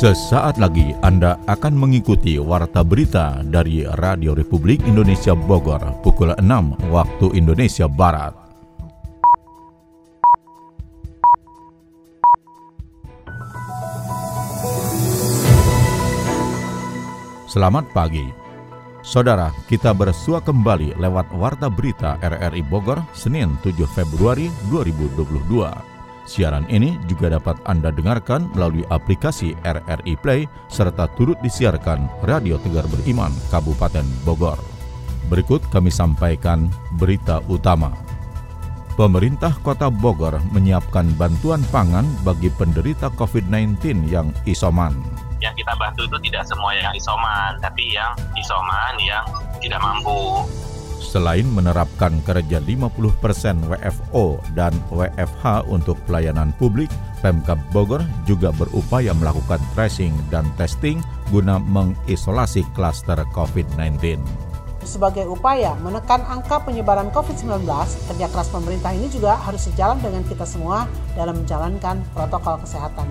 Sesaat lagi Anda akan mengikuti Warta Berita dari Radio Republik Indonesia Bogor pukul 6 waktu Indonesia Barat. Selamat pagi. Saudara, kita bersua kembali lewat Warta Berita RRI Bogor Senin 7 Februari 2022. Siaran ini juga dapat Anda dengarkan melalui aplikasi RRI Play serta turut disiarkan Radio Tegar Beriman Kabupaten Bogor. Berikut kami sampaikan berita utama. Pemerintah Kota Bogor menyiapkan bantuan pangan bagi penderita COVID-19 yang isoman yang kita bantu itu tidak semua yang isoman, tapi yang isoman yang tidak mampu. Selain menerapkan kerja 50% WFO dan WFH untuk pelayanan publik, Pemkab Bogor juga berupaya melakukan tracing dan testing guna mengisolasi klaster COVID-19. Sebagai upaya menekan angka penyebaran COVID-19, kerja keras pemerintah ini juga harus sejalan dengan kita semua dalam menjalankan protokol kesehatan.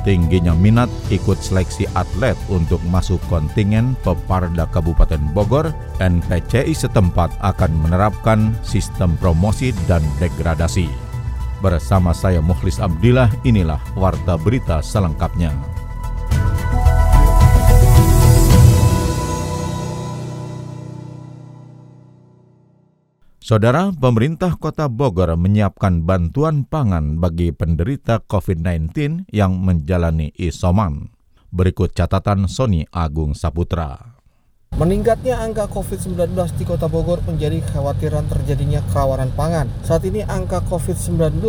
Tingginya minat ikut seleksi atlet untuk masuk kontingen Peparda Kabupaten Bogor, NPCI setempat akan menerapkan sistem promosi dan degradasi. Bersama saya Mukhlis Abdillah, inilah Warta Berita selengkapnya. Saudara, pemerintah Kota Bogor menyiapkan bantuan pangan bagi penderita COVID-19 yang menjalani isoman. Berikut catatan Sony Agung Saputra. Meningkatnya angka COVID-19 di Kota Bogor menjadi kekhawatiran terjadinya kerawanan pangan. Saat ini angka COVID-19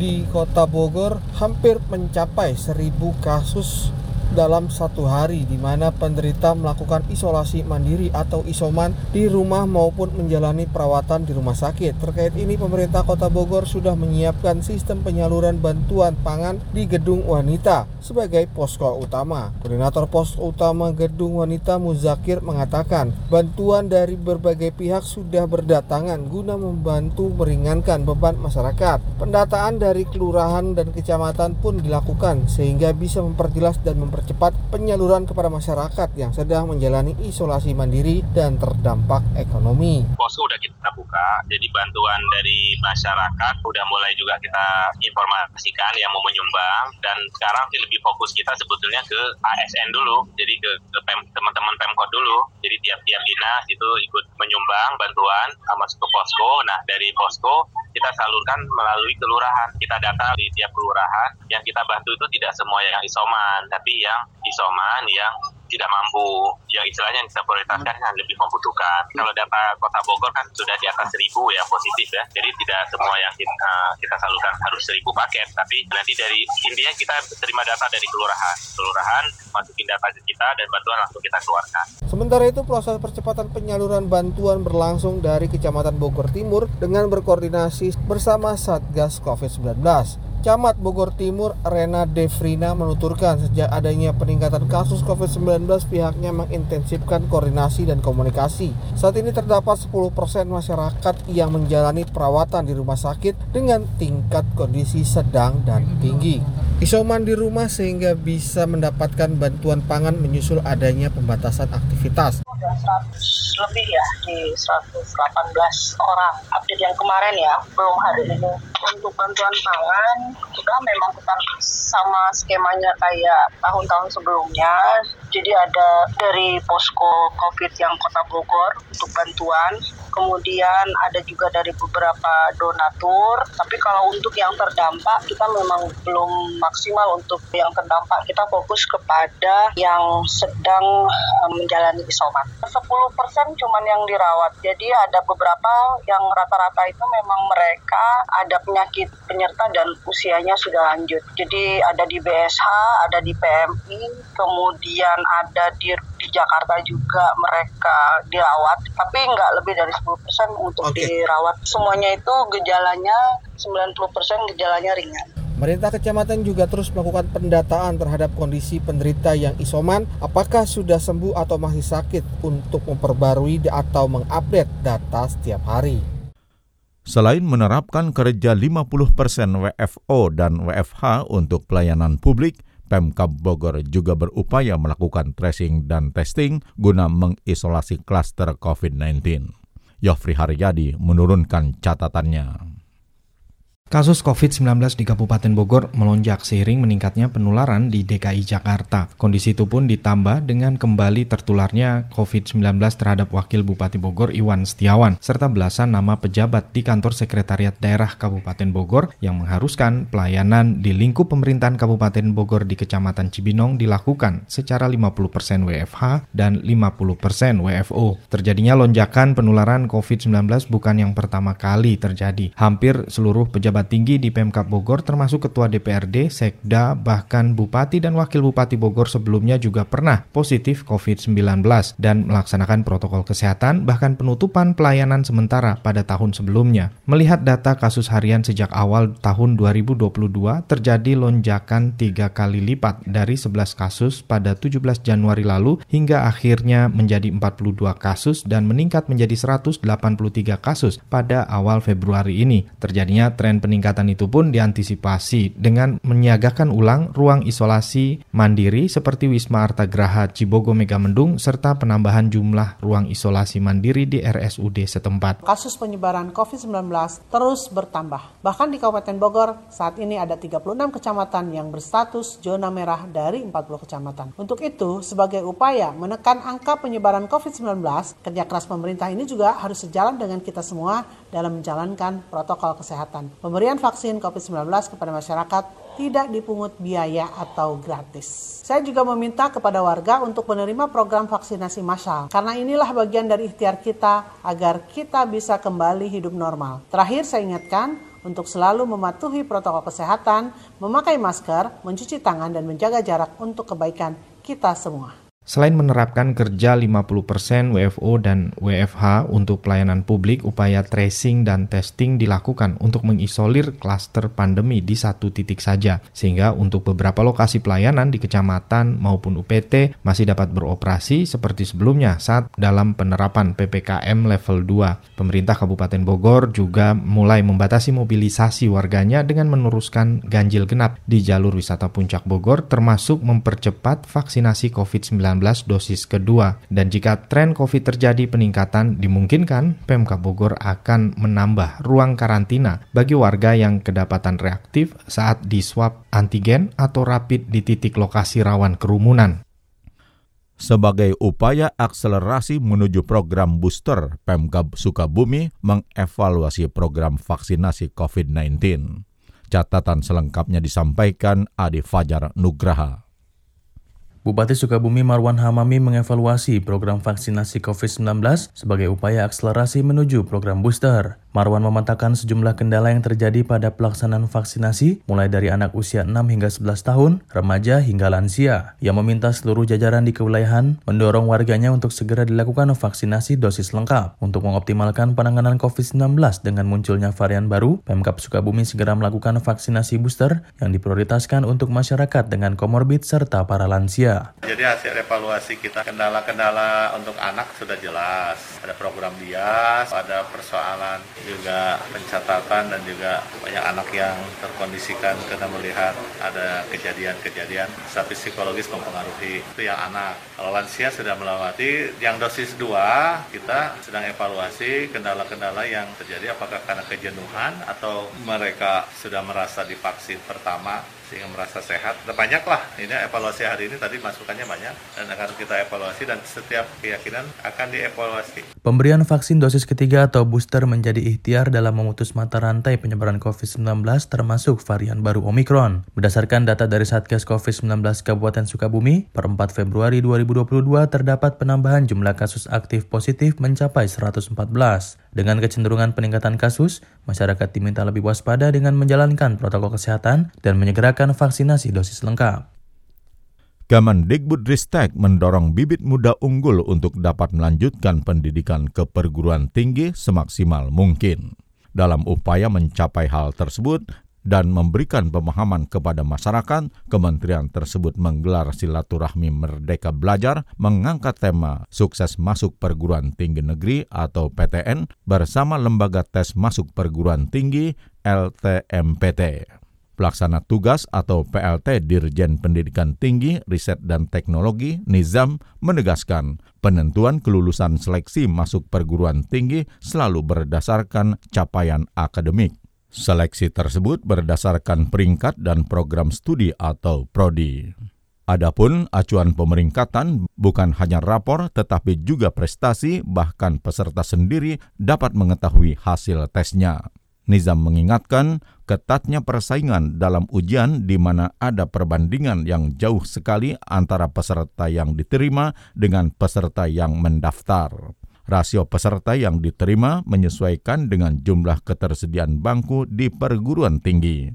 di Kota Bogor hampir mencapai 1000 kasus dalam satu hari di mana penderita melakukan isolasi mandiri atau isoman di rumah maupun menjalani perawatan di rumah sakit. Terkait ini pemerintah Kota Bogor sudah menyiapkan sistem penyaluran bantuan pangan di Gedung Wanita sebagai posko utama. Koordinator pos utama Gedung Wanita Muzakir mengatakan bantuan dari berbagai pihak sudah berdatangan guna membantu meringankan beban masyarakat. Pendataan dari kelurahan dan kecamatan pun dilakukan sehingga bisa memperjelas dan memper mempercepat penyaluran kepada masyarakat yang sedang menjalani isolasi mandiri dan terdampak ekonomi. Posko udah kita buka, jadi bantuan dari masyarakat udah mulai juga kita informasikan yang mau menyumbang dan sekarang lebih fokus kita sebetulnya ke ASN dulu, jadi ke, ke teman-teman Pemkot dulu. Jadi tiap-tiap dinas itu ikut menyumbang bantuan masuk ke posko. Nah dari posko kita salurkan melalui kelurahan. Kita data di tiap kelurahan yang kita bantu itu tidak semua yang isoman, tapi yang isoman yang tidak mampu yang istilahnya yang kita prioritaskan yang lebih membutuhkan. Kalau data Kota Bogor kan sudah di atas seribu ya positif ya. Jadi tidak semua yang kita, kita salurkan harus seribu paket. Tapi nanti dari intinya kita terima data dari kelurahan. Kelurahan masukin data kita dan bantuan langsung kita keluarkan. Sementara itu proses percepatan penyaluran bantuan berlangsung dari Kecamatan Bogor Timur dengan berkoordinasi bersama Satgas COVID-19. Camat Bogor Timur Rena Devrina menuturkan sejak adanya peningkatan kasus COVID-19 pihaknya mengintensifkan koordinasi dan komunikasi. Saat ini terdapat 10% masyarakat yang menjalani perawatan di rumah sakit dengan tingkat kondisi sedang dan tinggi. Isoman di rumah sehingga bisa mendapatkan bantuan pangan menyusul adanya pembatasan aktivitas. 100 lebih ya di 118 orang. Update yang kemarin ya belum hari ini. Untuk bantuan pangan kita memang tetap sama skemanya kayak tahun-tahun sebelumnya jadi ada dari posko covid yang kota Bogor untuk bantuan kemudian ada juga dari beberapa donatur. Tapi kalau untuk yang terdampak kita memang belum maksimal untuk yang terdampak kita fokus kepada yang sedang eh, menjalani isoman. 10% cuman yang dirawat. Jadi ada beberapa yang rata-rata itu memang mereka ada penyakit penyerta dan usianya sudah lanjut. Jadi ada di BSH, ada di PMI, kemudian ada di di Jakarta juga mereka dirawat, tapi nggak lebih dari 10% untuk okay. dirawat. Semuanya itu gejalanya 90% gejalanya ringan. Pemerintah kecamatan juga terus melakukan pendataan terhadap kondisi penderita yang isoman, apakah sudah sembuh atau masih sakit untuk memperbarui atau mengupdate data setiap hari. Selain menerapkan kerja 50% WFO dan WFH untuk pelayanan publik, Pemkab Bogor juga berupaya melakukan tracing dan testing guna mengisolasi klaster COVID-19. Yofri Haryadi menurunkan catatannya. Kasus COVID-19 di Kabupaten Bogor melonjak seiring meningkatnya penularan di DKI Jakarta. Kondisi itu pun ditambah dengan kembali tertularnya COVID-19 terhadap Wakil Bupati Bogor Iwan Setiawan, serta belasan nama pejabat di kantor Sekretariat Daerah Kabupaten Bogor yang mengharuskan pelayanan di lingkup pemerintahan Kabupaten Bogor di Kecamatan Cibinong dilakukan secara 50% WFH dan 50% WFO. Terjadinya lonjakan penularan COVID-19 bukan yang pertama kali terjadi. Hampir seluruh pejabat pejabat tinggi di Pemkap Bogor termasuk Ketua DPRD, Sekda, bahkan Bupati dan Wakil Bupati Bogor sebelumnya juga pernah positif COVID-19 dan melaksanakan protokol kesehatan bahkan penutupan pelayanan sementara pada tahun sebelumnya. Melihat data kasus harian sejak awal tahun 2022 terjadi lonjakan tiga kali lipat dari 11 kasus pada 17 Januari lalu hingga akhirnya menjadi 42 kasus dan meningkat menjadi 183 kasus pada awal Februari ini. Terjadinya tren peningkatan Peningkatan itu pun diantisipasi dengan menyiagakan ulang ruang isolasi mandiri seperti Wisma Artagraha Cibogo Megamendung serta penambahan jumlah ruang isolasi mandiri di RSUD setempat. Kasus penyebaran COVID-19 terus bertambah. Bahkan di Kabupaten Bogor saat ini ada 36 kecamatan yang berstatus zona merah dari 40 kecamatan. Untuk itu, sebagai upaya menekan angka penyebaran COVID-19, kerja keras pemerintah ini juga harus sejalan dengan kita semua dalam menjalankan protokol kesehatan. Pemerintah Pemberian vaksin COVID-19 kepada masyarakat tidak dipungut biaya atau gratis. Saya juga meminta kepada warga untuk menerima program vaksinasi massal karena inilah bagian dari ikhtiar kita agar kita bisa kembali hidup normal. Terakhir saya ingatkan untuk selalu mematuhi protokol kesehatan, memakai masker, mencuci tangan dan menjaga jarak untuk kebaikan kita semua. Selain menerapkan kerja 50% WFO dan WFH untuk pelayanan publik, upaya tracing dan testing dilakukan untuk mengisolir klaster pandemi di satu titik saja, sehingga untuk beberapa lokasi pelayanan di kecamatan maupun UPT masih dapat beroperasi seperti sebelumnya saat dalam penerapan PPKM level 2. Pemerintah Kabupaten Bogor juga mulai membatasi mobilisasi warganya dengan meneruskan ganjil genap di jalur wisata Puncak Bogor termasuk mempercepat vaksinasi COVID-19 dosis kedua. Dan jika tren COVID terjadi peningkatan, dimungkinkan Pemkab Bogor akan menambah ruang karantina bagi warga yang kedapatan reaktif saat di swab antigen atau rapid di titik lokasi rawan kerumunan. Sebagai upaya akselerasi menuju program booster, Pemkab Sukabumi mengevaluasi program vaksinasi COVID-19. Catatan selengkapnya disampaikan Adi Fajar Nugraha. Bupati Sukabumi Marwan Hamami mengevaluasi program vaksinasi COVID-19 sebagai upaya akselerasi menuju program booster. Marwan mematakan sejumlah kendala yang terjadi pada pelaksanaan vaksinasi mulai dari anak usia 6 hingga 11 tahun, remaja hingga lansia. Ia meminta seluruh jajaran di kewilayahan mendorong warganya untuk segera dilakukan vaksinasi dosis lengkap. Untuk mengoptimalkan penanganan COVID-19 dengan munculnya varian baru, Pemkap Sukabumi segera melakukan vaksinasi booster yang diprioritaskan untuk masyarakat dengan komorbid serta para lansia. Jadi hasil evaluasi kita kendala-kendala untuk anak sudah jelas. Ada program bias, ada persoalan juga pencatatan dan juga banyak anak yang terkondisikan karena melihat ada kejadian-kejadian tapi psikologis mempengaruhi itu yang anak. Kalau lansia sudah melewati yang dosis 2 kita sedang evaluasi kendala-kendala yang terjadi apakah karena kejenuhan atau mereka sudah merasa divaksin pertama sehingga merasa sehat. Banyak lah, ini evaluasi hari ini tadi masukannya banyak dan akan kita evaluasi dan setiap keyakinan akan dievaluasi. Pemberian vaksin dosis ketiga atau booster menjadi ikhtiar dalam memutus mata rantai penyebaran COVID-19 termasuk varian baru Omikron. Berdasarkan data dari Satgas COVID-19 Kabupaten Sukabumi, per 4 Februari 2022 terdapat penambahan jumlah kasus aktif positif mencapai 114. Dengan kecenderungan peningkatan kasus, masyarakat diminta lebih waspada dengan menjalankan protokol kesehatan dan menyegerakan vaksinasi dosis lengkap. Kemendikbudristek mendorong bibit muda unggul untuk dapat melanjutkan pendidikan ke perguruan tinggi semaksimal mungkin. Dalam upaya mencapai hal tersebut, dan memberikan pemahaman kepada masyarakat, kementerian tersebut menggelar silaturahmi Merdeka Belajar mengangkat tema Sukses Masuk Perguruan Tinggi Negeri atau PTN bersama Lembaga Tes Masuk Perguruan Tinggi LTMPT. Pelaksana Tugas atau PLT Dirjen Pendidikan Tinggi, Riset dan Teknologi Nizam menegaskan penentuan kelulusan seleksi masuk perguruan tinggi selalu berdasarkan capaian akademik. Seleksi tersebut berdasarkan peringkat dan program studi atau prodi. Adapun acuan pemeringkatan bukan hanya rapor tetapi juga prestasi bahkan peserta sendiri dapat mengetahui hasil tesnya. Nizam mengingatkan ketatnya persaingan dalam ujian di mana ada perbandingan yang jauh sekali antara peserta yang diterima dengan peserta yang mendaftar. Rasio peserta yang diterima menyesuaikan dengan jumlah ketersediaan bangku di perguruan tinggi.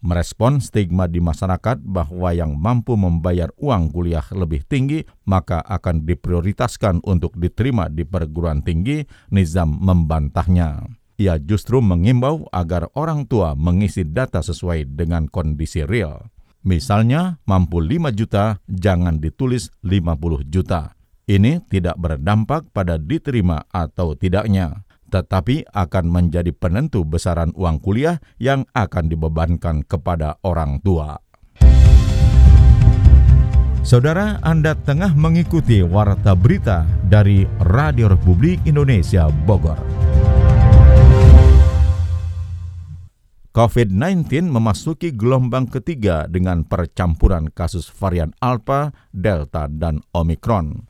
Merespon stigma di masyarakat bahwa yang mampu membayar uang kuliah lebih tinggi maka akan diprioritaskan untuk diterima di perguruan tinggi, Nizam membantahnya. Ia justru mengimbau agar orang tua mengisi data sesuai dengan kondisi real. Misalnya, mampu 5 juta, jangan ditulis 50 juta. Ini tidak berdampak pada diterima atau tidaknya, tetapi akan menjadi penentu besaran uang kuliah yang akan dibebankan kepada orang tua. Saudara, Anda tengah mengikuti Warta Berita dari Radio Republik Indonesia Bogor. COVID-19 memasuki gelombang ketiga dengan percampuran kasus varian Alpha, Delta, dan Omicron.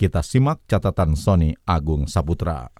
Kita simak catatan Sony Agung Saputra.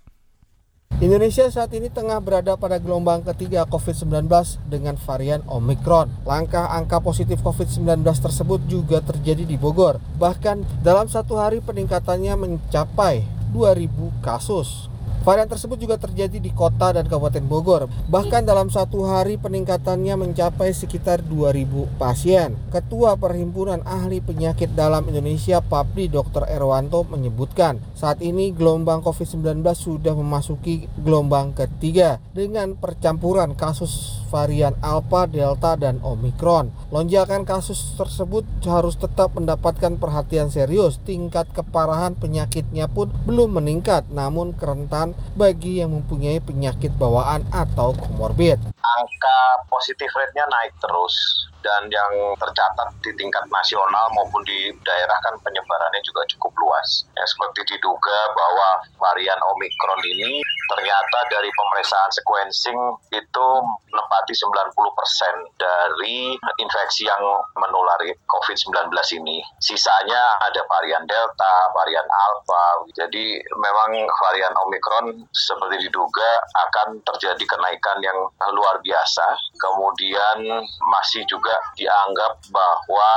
Indonesia saat ini tengah berada pada gelombang ketiga COVID-19 dengan varian Omicron. Langkah angka positif COVID-19 tersebut juga terjadi di Bogor. Bahkan dalam satu hari peningkatannya mencapai 2.000 kasus. Varian tersebut juga terjadi di kota dan Kabupaten Bogor. Bahkan dalam satu hari peningkatannya mencapai sekitar 2000 pasien. Ketua Perhimpunan Ahli Penyakit Dalam Indonesia Papdi Dr. Erwanto menyebutkan saat ini gelombang COVID-19 sudah memasuki gelombang ketiga dengan percampuran kasus varian Alpha, Delta, dan Omicron. Lonjakan kasus tersebut harus tetap mendapatkan perhatian serius. Tingkat keparahan penyakitnya pun belum meningkat namun kerentan bagi yang mempunyai penyakit bawaan atau komorbid. Angka positif rate-nya naik terus dan yang tercatat di tingkat nasional maupun di daerah kan penyebarannya juga cukup luas. Ya, seperti diduga bahwa varian Omicron ini ternyata dari pemeriksaan sequencing itu menempati 90% dari infeksi yang menulari COVID-19 ini. Sisanya ada varian Delta, varian Alpha. Jadi memang varian Omicron seperti diduga akan terjadi kenaikan yang luar biasa. Kemudian masih juga juga dianggap bahwa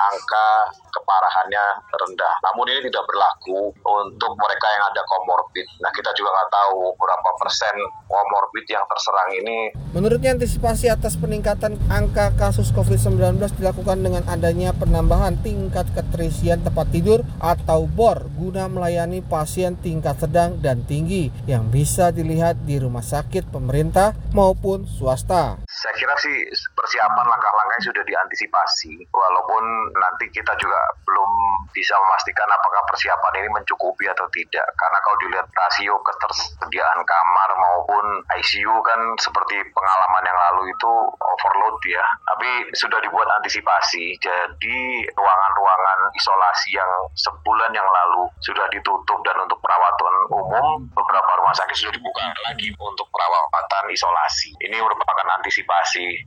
angka keparahannya rendah. Namun ini tidak berlaku untuk mereka yang ada komorbid. Nah kita juga nggak tahu berapa persen komorbid yang terserang ini. Menurutnya antisipasi atas peningkatan angka kasus COVID-19 dilakukan dengan adanya penambahan tingkat keterisian tempat tidur atau BOR guna melayani pasien tingkat sedang dan tinggi yang bisa dilihat di rumah sakit pemerintah maupun swasta. Saya kira sih persiapan langkah-langkahnya sudah diantisipasi, walaupun nanti kita juga belum bisa memastikan apakah persiapan ini mencukupi atau tidak. Karena kalau dilihat rasio ketersediaan kamar maupun ICU kan seperti pengalaman yang lalu itu overload ya. Tapi sudah dibuat antisipasi, jadi ruangan-ruangan isolasi yang sebulan yang lalu sudah ditutup dan untuk perawatan umum beberapa rumah sakit sudah dibuka lagi untuk perawatan isolasi. Ini merupakan antisipasi.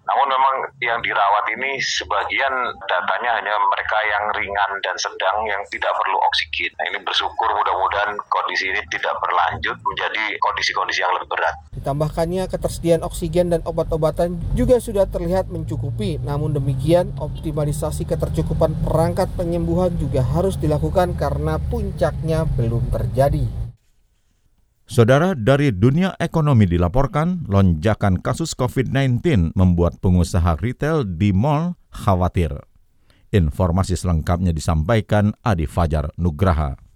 Namun memang yang dirawat ini sebagian datanya hanya mereka yang ringan dan sedang yang tidak perlu oksigen. Nah ini bersyukur mudah-mudahan kondisi ini tidak berlanjut menjadi kondisi-kondisi yang lebih berat. Ditambahkannya ketersediaan oksigen dan obat-obatan juga sudah terlihat mencukupi. Namun demikian, optimalisasi ketercukupan perangkat penyembuhan juga harus dilakukan karena puncaknya belum terjadi. Saudara dari dunia ekonomi dilaporkan lonjakan kasus COVID-19 membuat pengusaha retail di mall khawatir. Informasi selengkapnya disampaikan Adi Fajar Nugraha.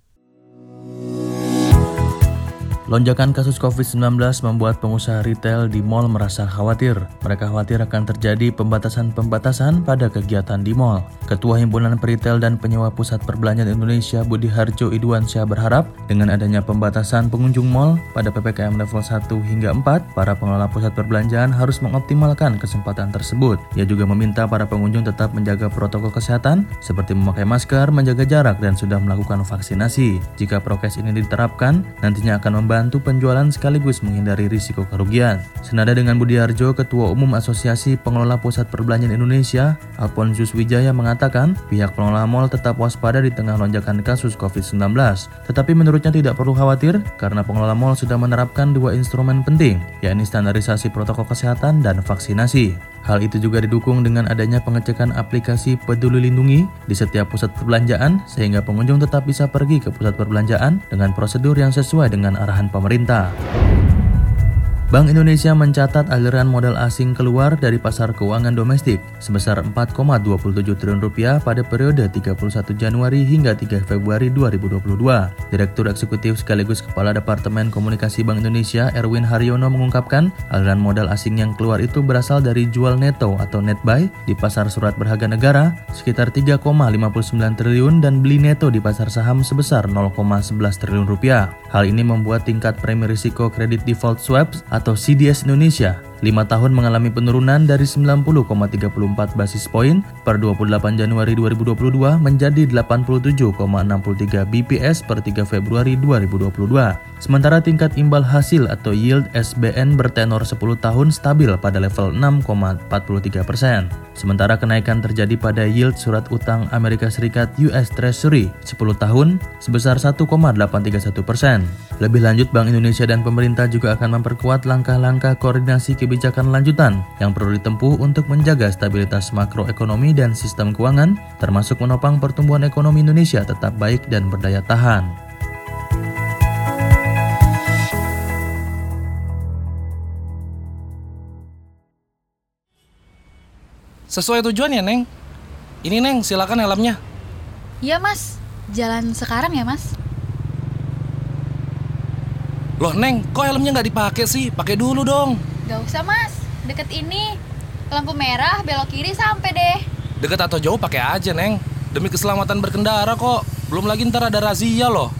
Lonjakan kasus COVID-19 membuat pengusaha retail di mal merasa khawatir. Mereka khawatir akan terjadi pembatasan-pembatasan pada kegiatan di mal. Ketua Himpunan Peritel dan Penyewa Pusat Perbelanjaan Indonesia Budi Harjo Idwansyah berharap dengan adanya pembatasan pengunjung mal pada PPKM level 1 hingga 4, para pengelola pusat perbelanjaan harus mengoptimalkan kesempatan tersebut. Ia juga meminta para pengunjung tetap menjaga protokol kesehatan seperti memakai masker, menjaga jarak, dan sudah melakukan vaksinasi. Jika prokes ini diterapkan, nantinya akan membantu membantu penjualan sekaligus menghindari risiko kerugian. Senada dengan Budi Harjo, Ketua Umum Asosiasi Pengelola Pusat Perbelanjaan Indonesia, Alfonsus Wijaya mengatakan pihak pengelola mal tetap waspada di tengah lonjakan kasus COVID-19. Tetapi menurutnya tidak perlu khawatir karena pengelola mal sudah menerapkan dua instrumen penting, yakni standarisasi protokol kesehatan dan vaksinasi. Hal itu juga didukung dengan adanya pengecekan aplikasi Peduli Lindungi di setiap pusat perbelanjaan sehingga pengunjung tetap bisa pergi ke pusat perbelanjaan dengan prosedur yang sesuai dengan arahan pemerintah. Bank Indonesia mencatat aliran modal asing keluar dari pasar keuangan domestik sebesar 4,27 triliun rupiah pada periode 31 Januari hingga 3 Februari 2022. Direktur Eksekutif sekaligus Kepala Departemen Komunikasi Bank Indonesia Erwin Haryono mengungkapkan aliran modal asing yang keluar itu berasal dari jual neto atau net buy di pasar surat berharga negara sekitar 3,59 triliun dan beli neto di pasar saham sebesar 0,11 triliun rupiah. Hal ini membuat tingkat premi risiko kredit default swaps atau CDS Indonesia 5 tahun mengalami penurunan dari 90,34 basis poin per 28 Januari 2022 menjadi 87,63 BPS per 3 Februari 2022. Sementara tingkat imbal hasil atau yield SBN bertenor 10 tahun stabil pada level 6,43 persen. Sementara kenaikan terjadi pada yield surat utang Amerika Serikat US Treasury 10 tahun sebesar 1,831 persen. Lebih lanjut, Bank Indonesia dan pemerintah juga akan memperkuat langkah-langkah koordinasi kebijakan kebijakan lanjutan yang perlu ditempuh untuk menjaga stabilitas makroekonomi dan sistem keuangan, termasuk menopang pertumbuhan ekonomi Indonesia tetap baik dan berdaya tahan. Sesuai tujuan ya, Neng? Ini, Neng, silakan helmnya. Iya, Mas. Jalan sekarang ya, Mas? Loh, Neng, kok helmnya nggak dipakai sih? Pakai dulu dong. Gak usah mas, deket ini. Lampu merah, belok kiri sampai deh. Deket atau jauh pakai aja, Neng. Demi keselamatan berkendara kok. Belum lagi ntar ada razia loh.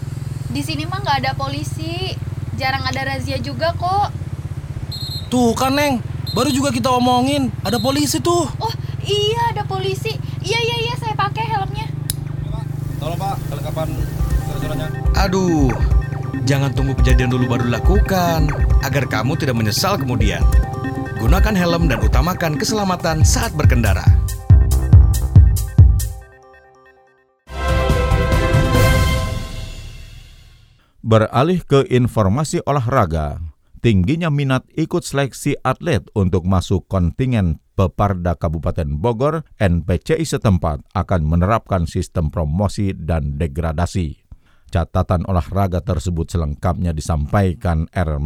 Di sini mah nggak ada polisi. Jarang ada razia juga kok. Tuh kan, Neng. Baru juga kita omongin, ada polisi tuh. Oh, iya ada polisi. Iya, iya, iya, saya pakai helmnya. Tolong, Pak, kelengkapan surat-suratnya. Aduh, Jangan tunggu kejadian dulu baru dilakukan, agar kamu tidak menyesal kemudian. Gunakan helm dan utamakan keselamatan saat berkendara. Beralih ke informasi olahraga, tingginya minat ikut seleksi atlet untuk masuk kontingen Peparda Kabupaten Bogor, NPCI setempat akan menerapkan sistem promosi dan degradasi. Catatan olahraga tersebut selengkapnya disampaikan R.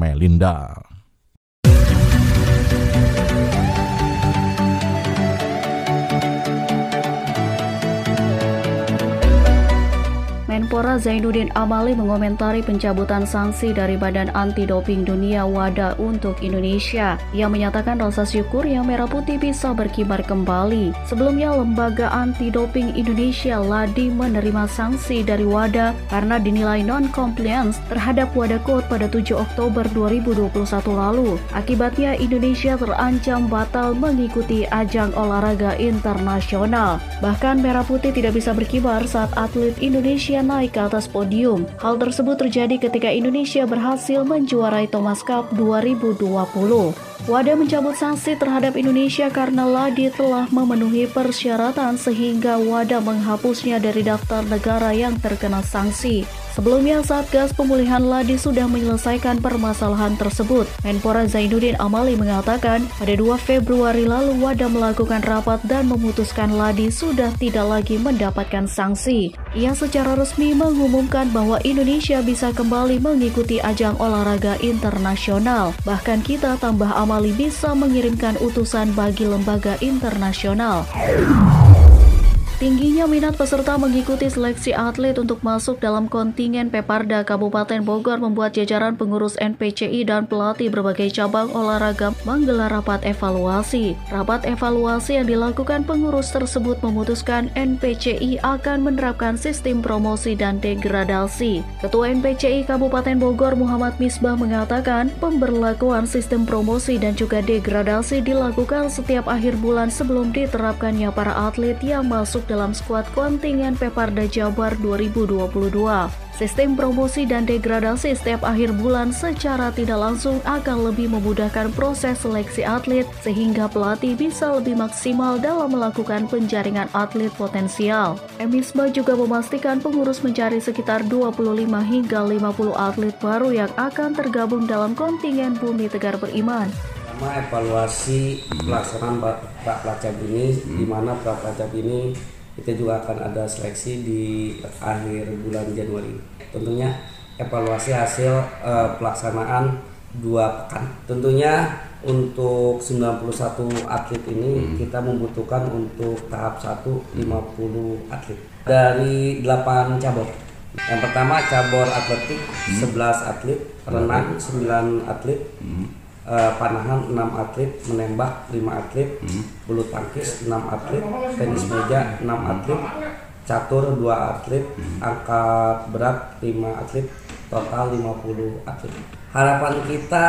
Melinda. Menpora Zainuddin Amali mengomentari pencabutan sanksi dari Badan Anti Doping Dunia WADA untuk Indonesia. Ia menyatakan rasa syukur yang merah putih bisa berkibar kembali. Sebelumnya Lembaga Anti Doping Indonesia LADI menerima sanksi dari WADA karena dinilai non-compliance terhadap WADA Code pada 7 Oktober 2021 lalu. Akibatnya Indonesia terancam batal mengikuti ajang olahraga internasional. Bahkan merah putih tidak bisa berkibar saat atlet Indonesia naik ke atas podium. Hal tersebut terjadi ketika Indonesia berhasil menjuarai Thomas Cup 2020. WADA mencabut sanksi terhadap Indonesia karena Ladi telah memenuhi persyaratan sehingga WADA menghapusnya dari daftar negara yang terkena sanksi. Sebelumnya, Satgas Pemulihan Ladi sudah menyelesaikan permasalahan tersebut. Menpora Zainuddin Amali mengatakan, pada 2 Februari lalu WADA melakukan rapat dan memutuskan Ladi sudah tidak lagi mendapatkan sanksi. Ia secara resmi mengumumkan bahwa Indonesia bisa kembali mengikuti ajang olahraga internasional. Bahkan kita tambah Amali bisa mengirimkan utusan bagi lembaga internasional. Tingginya minat peserta mengikuti seleksi atlet untuk masuk dalam kontingen Peparda Kabupaten Bogor membuat jajaran pengurus NPCI dan pelatih berbagai cabang olahraga menggelar rapat evaluasi. Rapat evaluasi yang dilakukan pengurus tersebut memutuskan NPCI akan menerapkan sistem promosi dan degradasi. Ketua NPCI Kabupaten Bogor Muhammad Misbah mengatakan pemberlakuan sistem promosi dan juga degradasi dilakukan setiap akhir bulan sebelum diterapkannya para atlet yang masuk dalam skuad kontingen Peparda Jabar 2022. Sistem promosi dan degradasi setiap akhir bulan secara tidak langsung akan lebih memudahkan proses seleksi atlet sehingga pelatih bisa lebih maksimal dalam melakukan penjaringan atlet potensial. Emisma juga memastikan pengurus mencari sekitar 25 hingga 50 atlet baru yang akan tergabung dalam kontingen Bumi Tegar Beriman pertama evaluasi pelaksanaan Pak ini di mana Pak ini kita juga akan ada seleksi di akhir bulan Januari. Tentunya evaluasi hasil uh, pelaksanaan dua pekan. Tentunya untuk 91 atlet ini hmm. kita membutuhkan untuk tahap 1 50 atlet dari 8 cabur. Yang pertama cabur atletik hmm. 11 atlet, renang 9 atlet, hmm uh, panahan 6 atlet, menembak 5 atlet, hmm. bulu tangkis 6 atlet, tenis meja 6 atlet, catur 2 atlet, hmm. angkat berat 5 atlet, total 50 atlet. Harapan kita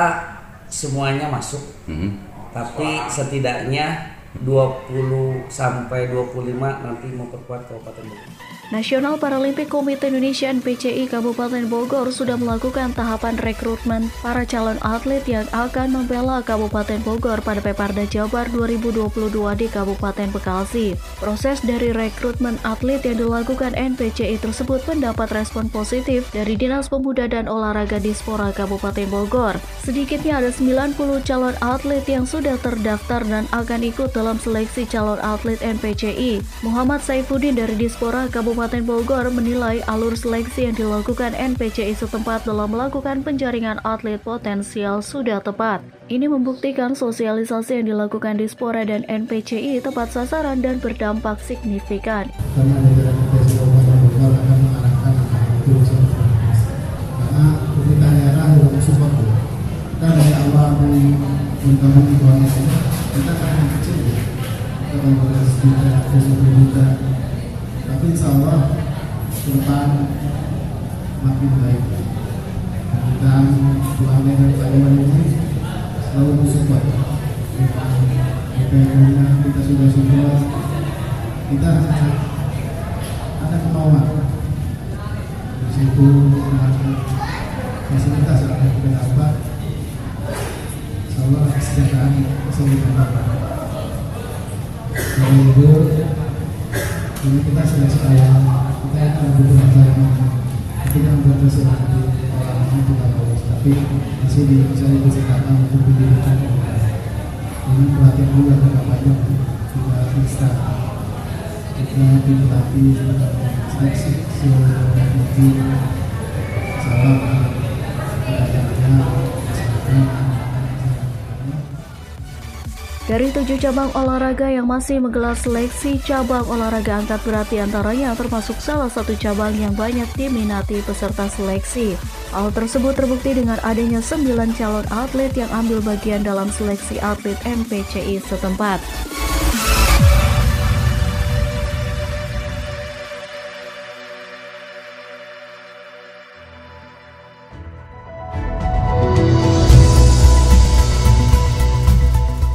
semuanya masuk. Hmm. Tapi setidaknya 20 sampai 25 nanti memperkuat Kabupaten Bogor. Nasional Paralimpik Komite Indonesia NPCI Kabupaten Bogor sudah melakukan tahapan rekrutmen para calon atlet yang akan membela Kabupaten Bogor pada Peparda Jabar 2022 di Kabupaten Bekasi. Proses dari rekrutmen atlet yang dilakukan NPCI tersebut mendapat respon positif dari Dinas Pemuda dan Olahraga Dispora Kabupaten Bogor. Sedikitnya ada 90 calon atlet yang sudah terdaftar dan akan ikut dalam seleksi calon atlet NPCI. Muhammad Saifuddin dari Dispora Kabupaten Kabupaten Bogor menilai alur seleksi yang dilakukan NPCI setempat dalam melakukan penjaringan atlet potensial sudah tepat. Ini membuktikan sosialisasi yang dilakukan di Spora dan NPCI tepat sasaran dan berdampak signifikan. kita tapi insya Allah ke depan makin baik. Dan Tuhan yang kalian ini selalu bersumpah. PPN-nya kita sudah semua kita ada kemauan di situ fasilitas yang kita dapat insya Allah kesejahteraan bisa kita dapat ini kita sudah sekaya kita akan butuh pelajaran kita membatasi nanti orang kita lulus tapi masih di misalnya kesehatan untuk pendidikan ini pelatihan juga tidak banyak tidak bisa. Kita dilatih seleksi seluruh salam. Kesehatan dari tujuh cabang olahraga yang masih menggelar seleksi cabang olahraga angkat berat di antaranya termasuk salah satu cabang yang banyak diminati peserta seleksi. Hal tersebut terbukti dengan adanya sembilan calon atlet yang ambil bagian dalam seleksi atlet MPCI setempat.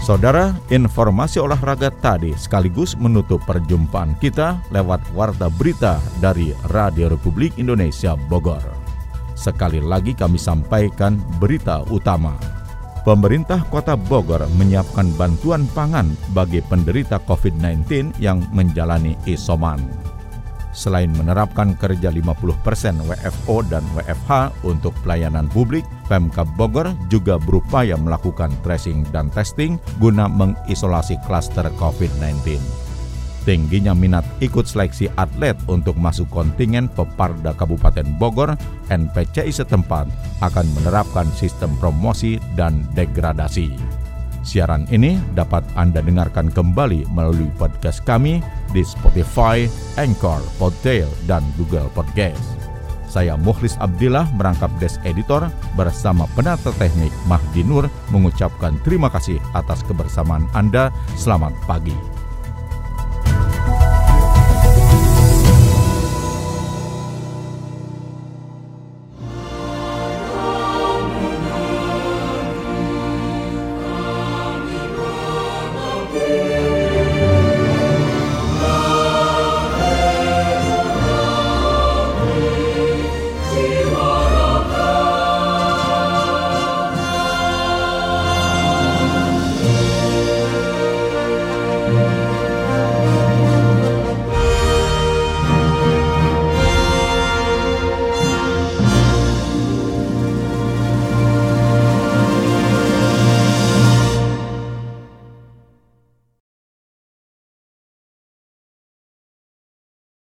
Saudara, informasi olahraga tadi sekaligus menutup perjumpaan kita lewat Warta Berita dari Radio Republik Indonesia Bogor. Sekali lagi kami sampaikan berita utama. Pemerintah Kota Bogor menyiapkan bantuan pangan bagi penderita COVID-19 yang menjalani isoman. Selain menerapkan kerja 50% WFO dan WFH untuk pelayanan publik, Pemkab Bogor juga berupaya melakukan tracing dan testing guna mengisolasi klaster COVID-19. Tingginya minat ikut seleksi atlet untuk masuk kontingen Peparda Kabupaten Bogor, NPCI setempat akan menerapkan sistem promosi dan degradasi. Siaran ini dapat Anda dengarkan kembali melalui podcast kami di Spotify, Anchor, Podtail, dan Google Podcast. Saya Mukhlis Abdillah merangkap Des Editor bersama penata teknik Mahdi Nur mengucapkan terima kasih atas kebersamaan Anda. Selamat pagi.